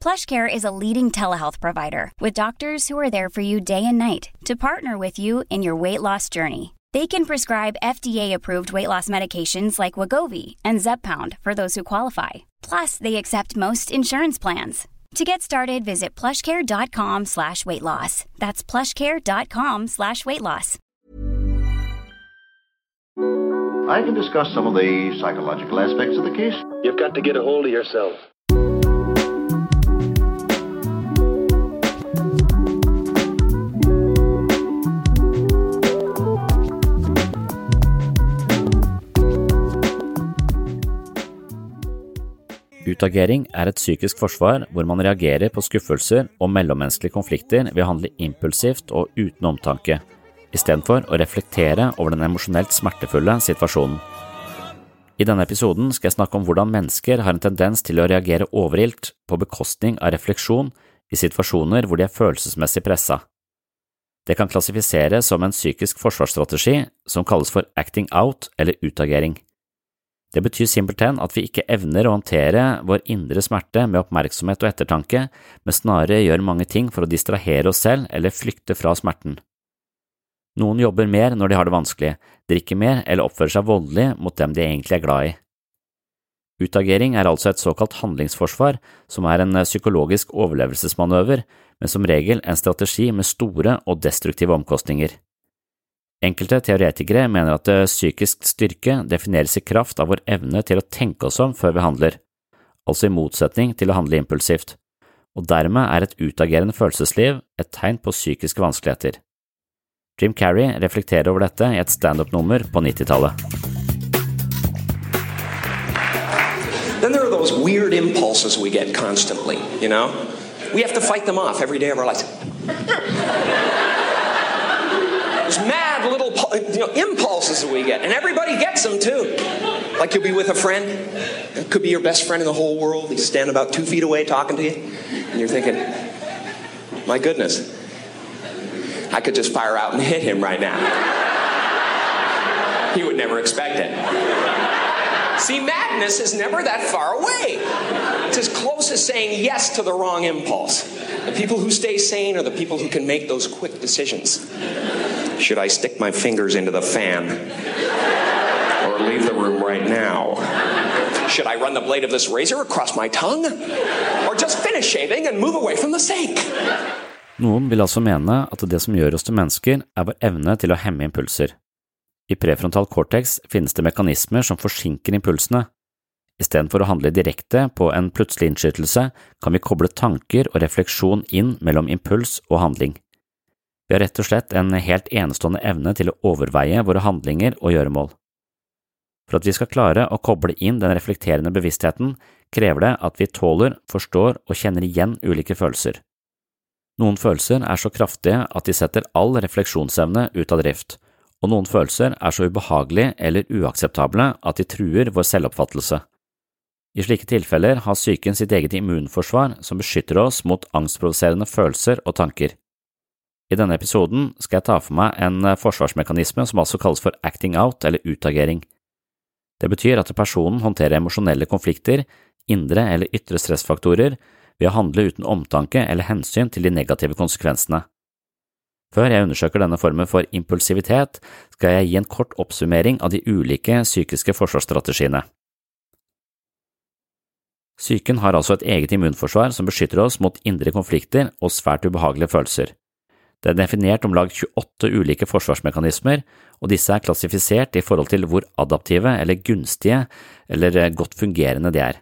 PlushCare is a leading telehealth provider with doctors who are there for you day and night to partner with you in your weight loss journey. They can prescribe FDA-approved weight loss medications like Wagovi and Zepbound for those who qualify. Plus, they accept most insurance plans. To get started, visit plushcare.com slash weight loss. That's plushcare.com slash weight loss. I can discuss some of the psychological aspects of the case. You've got to get a hold of yourself. Utagering er et psykisk forsvar hvor man reagerer på skuffelser og mellommenneskelige konflikter ved å handle impulsivt og uten omtanke, istedenfor å reflektere over den emosjonelt smertefulle situasjonen. I denne episoden skal jeg snakke om hvordan mennesker har en tendens til å reagere overilt på bekostning av refleksjon i situasjoner hvor de er følelsesmessig pressa. Det kan klassifiseres som en psykisk forsvarsstrategi som kalles for acting out eller utagering. Det betyr simpelthen at vi ikke evner å håndtere vår indre smerte med oppmerksomhet og ettertanke, men snarere gjør mange ting for å distrahere oss selv eller flykte fra smerten. Noen jobber mer når de har det vanskelig, drikker mer eller oppfører seg voldelig mot dem de egentlig er glad i. Utagering er altså et såkalt handlingsforsvar, som er en psykologisk overlevelsesmanøver, men som regel en strategi med store og destruktive omkostninger. Enkelte teoretikere mener at psykisk styrke defineres i kraft av vår evne til å tenke oss om før vi handler, altså i motsetning til å handle impulsivt, og dermed er et utagerende følelsesliv et tegn på psykiske vanskeligheter. Jim Carrey reflekterer over dette i et standup-nummer på 90-tallet. Then there are those weird impulses we get constantly, you know? We have to fight them off every day of our lives. You know, impulses that we get, and everybody gets them too. Like you'll be with a friend, it could be your best friend in the whole world. He's standing about two feet away talking to you, and you're thinking, my goodness, I could just fire out and hit him right now. He would never expect it. See, madness is never that far away. It's as close as saying yes to the wrong impulse. The people who stay sane are the people who can make those quick decisions. Should I stick my fingers into the fan? Or leave the room right now? Should I run the blade of this razor across my tongue? Or just finish shaving and move away from the sink? Noen vil altså mene at det som gjør oss til mennesker, er vår evne til å hemme impulser. I prefrontal cortex finnes det mekanismer som forsinker impulsene. Istedenfor å handle direkte på en plutselig innskytelse, kan vi koble tanker og refleksjon inn mellom impuls og handling. Vi har rett og slett en helt enestående evne til å overveie våre handlinger og gjøremål. For at vi skal klare å koble inn den reflekterende bevisstheten, krever det at vi tåler, forstår og kjenner igjen ulike følelser. Noen følelser er så kraftige at de setter all refleksjonsevne ut av drift, og noen følelser er så ubehagelige eller uakseptable at de truer vår selvoppfattelse. I slike tilfeller har psyken sitt eget immunforsvar som beskytter oss mot angstprovoserende følelser og tanker. I denne episoden skal jeg ta for meg en eh, forsvarsmekanisme som altså kalles for acting out eller utagering. Det betyr at personen håndterer emosjonelle konflikter, indre eller ytre stressfaktorer, ved å handle uten omtanke eller hensyn til de negative konsekvensene. Før jeg undersøker denne formen for impulsivitet, skal jeg gi en kort oppsummering av de ulike psykiske forsvarsstrategiene. Psyken har altså et eget immunforsvar som beskytter oss mot indre konflikter og svært ubehagelige følelser. Det er definert om lag 28 ulike forsvarsmekanismer, og disse er klassifisert i forhold til hvor adaptive eller gunstige eller godt fungerende de er.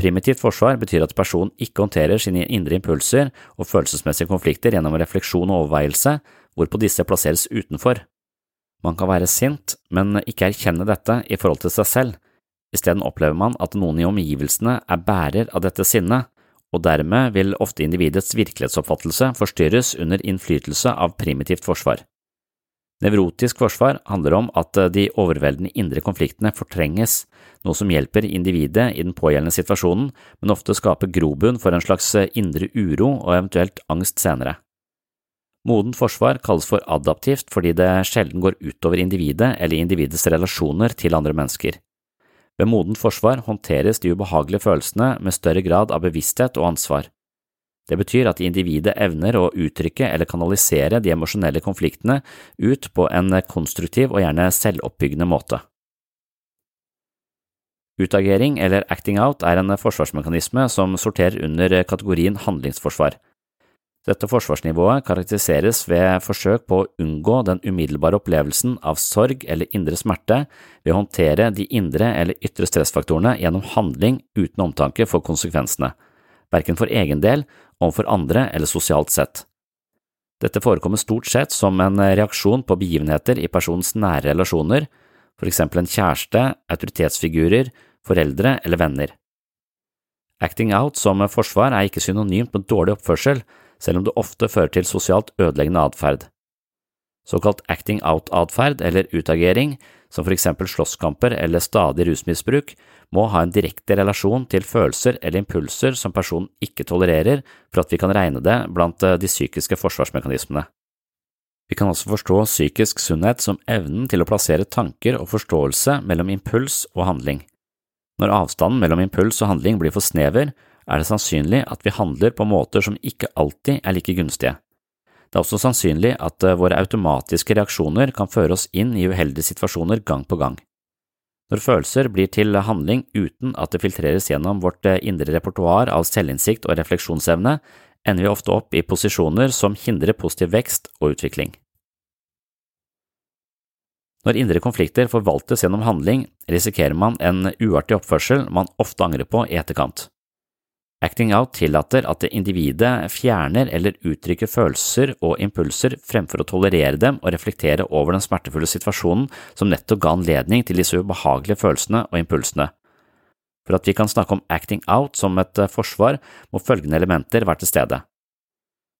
Primitivt forsvar betyr at personen ikke håndterer sine indre impulser og følelsesmessige konflikter gjennom refleksjon og overveielse, hvorpå disse plasseres utenfor. Man kan være sint, men ikke erkjenne dette i forhold til seg selv. Isteden opplever man at noen i omgivelsene er bærer av dette sinnet, og dermed vil ofte individets virkelighetsoppfattelse forstyrres under innflytelse av primitivt forsvar. Nevrotisk forsvar handler om at de overveldende indre konfliktene fortrenges, noe som hjelper individet i den pågjeldende situasjonen, men ofte skaper grobunn for en slags indre uro og eventuelt angst senere. Modent forsvar kalles for adaptivt fordi det sjelden går utover individet eller individets relasjoner til andre mennesker. Ved modent forsvar håndteres de ubehagelige følelsene med større grad av bevissthet og ansvar. Det betyr at individet evner å uttrykke eller kanalisere de emosjonelle konfliktene ut på en konstruktiv og gjerne selvoppbyggende måte. Utagering eller acting out er en forsvarsmekanisme som sorterer under kategorien handlingsforsvar. Dette forsvarsnivået karakteriseres ved forsøk på å unngå den umiddelbare opplevelsen av sorg eller indre smerte ved å håndtere de indre eller ytre stressfaktorene gjennom handling uten omtanke for konsekvensene, verken for egen del, overfor andre eller sosialt sett. Dette forekommer stort sett som en reaksjon på begivenheter i personens nære relasjoner, for eksempel en kjæreste, autoritetsfigurer, foreldre eller venner. Acting out som forsvar er ikke synonymt med dårlig oppførsel, selv om det ofte fører til sosialt ødeleggende atferd. Såkalt acting out-atferd eller utagering, som for eksempel slåsskamper eller stadig rusmisbruk, må ha en direkte relasjon til følelser eller impulser som personen ikke tolererer for at vi kan regne det blant eh, de psykiske forsvarsmekanismene. Vi kan også forstå psykisk sunnhet som evnen til å plassere tanker og forståelse mellom impuls og handling. Når avstanden mellom impuls og handling blir for snever, er det sannsynlig at vi handler på måter som ikke alltid er like gunstige. Det er også sannsynlig at eh, våre automatiske reaksjoner kan føre oss inn i uheldige situasjoner gang på gang. Når følelser blir til handling uten at det filtreres gjennom vårt eh, indre repertoar av selvinnsikt og refleksjonsevne, ender vi ofte opp i posisjoner som hindrer positiv vekst og utvikling. Når indre konflikter forvaltes gjennom handling, risikerer man en uartig oppførsel man ofte angrer på i etterkant. Acting out tillater at individet fjerner eller uttrykker følelser og impulser fremfor å tolerere dem og reflektere over den smertefulle situasjonen som nettopp ga anledning til disse ubehagelige følelsene og impulsene. For at vi kan snakke om acting out som et eh, forsvar, må følgende elementer være til stede.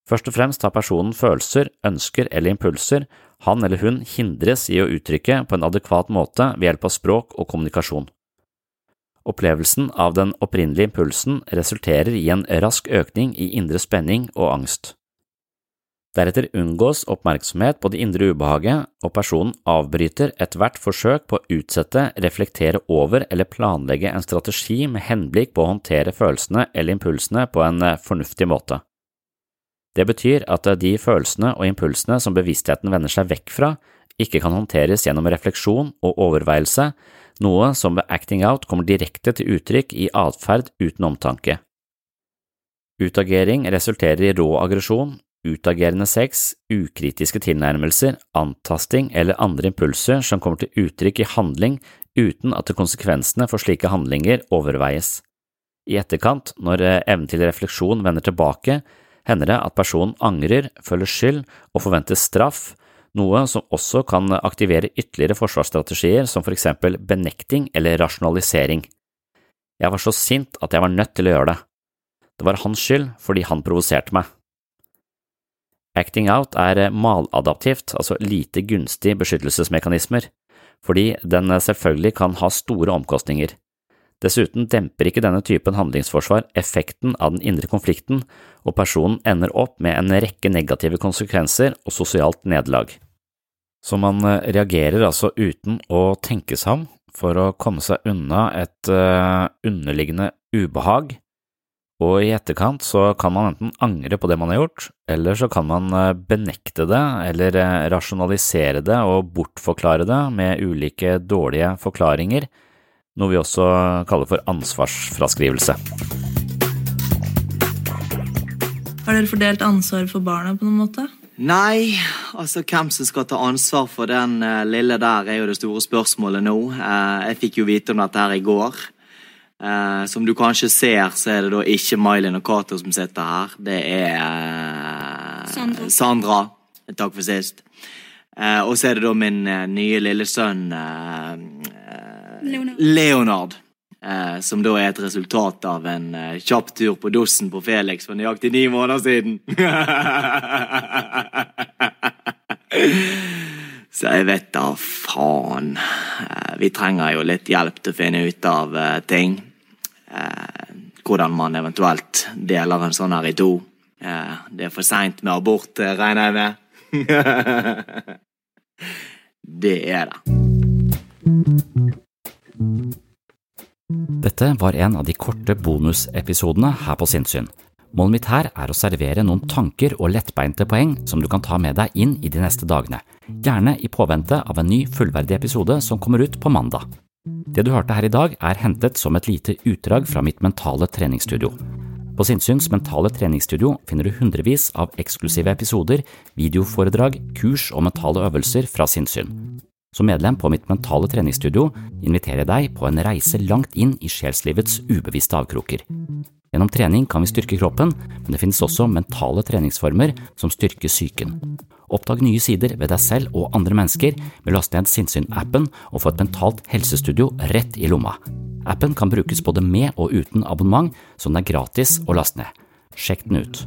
Først og fremst har personen følelser, ønsker eller impulser han eller hun hindres i å uttrykke på en adekvat måte ved hjelp av språk og kommunikasjon. Opplevelsen av den opprinnelige impulsen resulterer i en rask økning i indre spenning og angst. Deretter unngås oppmerksomhet på det indre ubehaget, og personen avbryter ethvert forsøk på å utsette, reflektere over eller planlegge en strategi med henblikk på å håndtere følelsene eller impulsene på en eh, fornuftig måte. Det betyr at de følelsene og impulsene som bevisstheten vender seg vekk fra, ikke kan håndteres gjennom refleksjon og overveielse, noe som ved acting out kommer direkte til uttrykk i atferd uten omtanke. Utagering resulterer i rå aggresjon, utagerende sex, ukritiske tilnærmelser, antasting eller andre impulser som kommer til uttrykk i handling uten at konsekvensene for slike handlinger overveies. I etterkant, når eh, evnen til refleksjon vender tilbake, hender det at personen angrer, føler skyld og forventer straff, noe som også kan aktivere ytterligere forsvarsstrategier som for eksempel benekting eller rasjonalisering. Jeg var så sint at jeg var nødt til å gjøre det. Det var hans skyld fordi han provoserte meg. Acting out er maladaptivt, altså lite gunstig beskyttelsesmekanismer, fordi den selvfølgelig kan ha store omkostninger. Dessuten demper ikke denne typen handlingsforsvar effekten av den indre konflikten, og personen ender opp med en rekke negative konsekvenser og sosialt nederlag. Så man eh, reagerer altså uten å tenke seg om for å komme seg unna et uh, underliggende ubehag, og i etterkant så kan man enten angre på det man har gjort, eller så kan man eh, benekte det eller rasjonalisere det og bortforklare det med ulike dårlige forklaringer, noe vi også kaller for ansvarsfraskrivelse. Har dere fordelt ansvar for barna på noen måte? Nei, altså hvem som skal ta ansvar for den uh, lille der, er jo det store spørsmålet nå. Uh, jeg fikk jo vite om dette her i går. Uh, som du kanskje ser, så er det da ikke Mylin og Cato som sitter her. Det er Sandra. Sandra. Takk for sist. Og så er det da min nye lille sønn Leonard. Leonard. Eh, som da er et resultat av en eh, kjapp tur på dossen på Felix for nøyaktig ni måneder siden. Så jeg vet da faen. Eh, vi trenger jo litt hjelp til å finne ut av eh, ting. Eh, hvordan man eventuelt deler en sånn her i to. Eh, det er for seint med abort, regner jeg med. det er det. Dette var en av de korte bonusepisodene her på Sinnsyn. Målet mitt her er å servere noen tanker og lettbeinte poeng som du kan ta med deg inn i de neste dagene, gjerne i påvente av en ny fullverdig episode som kommer ut på mandag. Det du hørte her i dag er hentet som et lite utdrag fra mitt mentale treningsstudio. På Sinnsyns mentale treningsstudio finner du hundrevis av eksklusive episoder, videoforedrag, kurs og mentale øvelser fra sinnssyn. Som medlem på mitt mentale treningsstudio inviterer jeg deg på en reise langt inn i sjelslivets ubevisste avkroker. Gjennom trening kan vi styrke kroppen, men det finnes også mentale treningsformer som styrker psyken. Oppdag nye sider ved deg selv og andre mennesker med å laste ned Sinnsyn-appen og få et mentalt helsestudio rett i lomma. Appen kan brukes både med og uten abonnement, så den er gratis å laste ned. Sjekk den ut.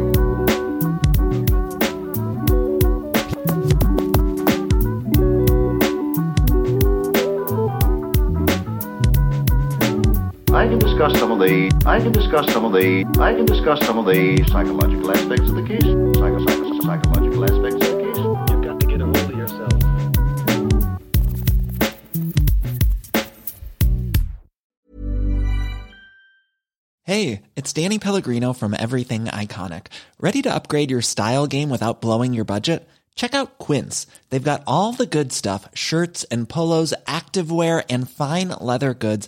Can discuss some of the I can discuss some of the I can discuss some of the psychological aspects of the case. Psycho, psycho, psychological aspects of the case. You've got to get a hold of yourself. Hey, it's Danny Pellegrino from Everything Iconic. Ready to upgrade your style game without blowing your budget? Check out Quince. They've got all the good stuff shirts and polos, activewear, and fine leather goods,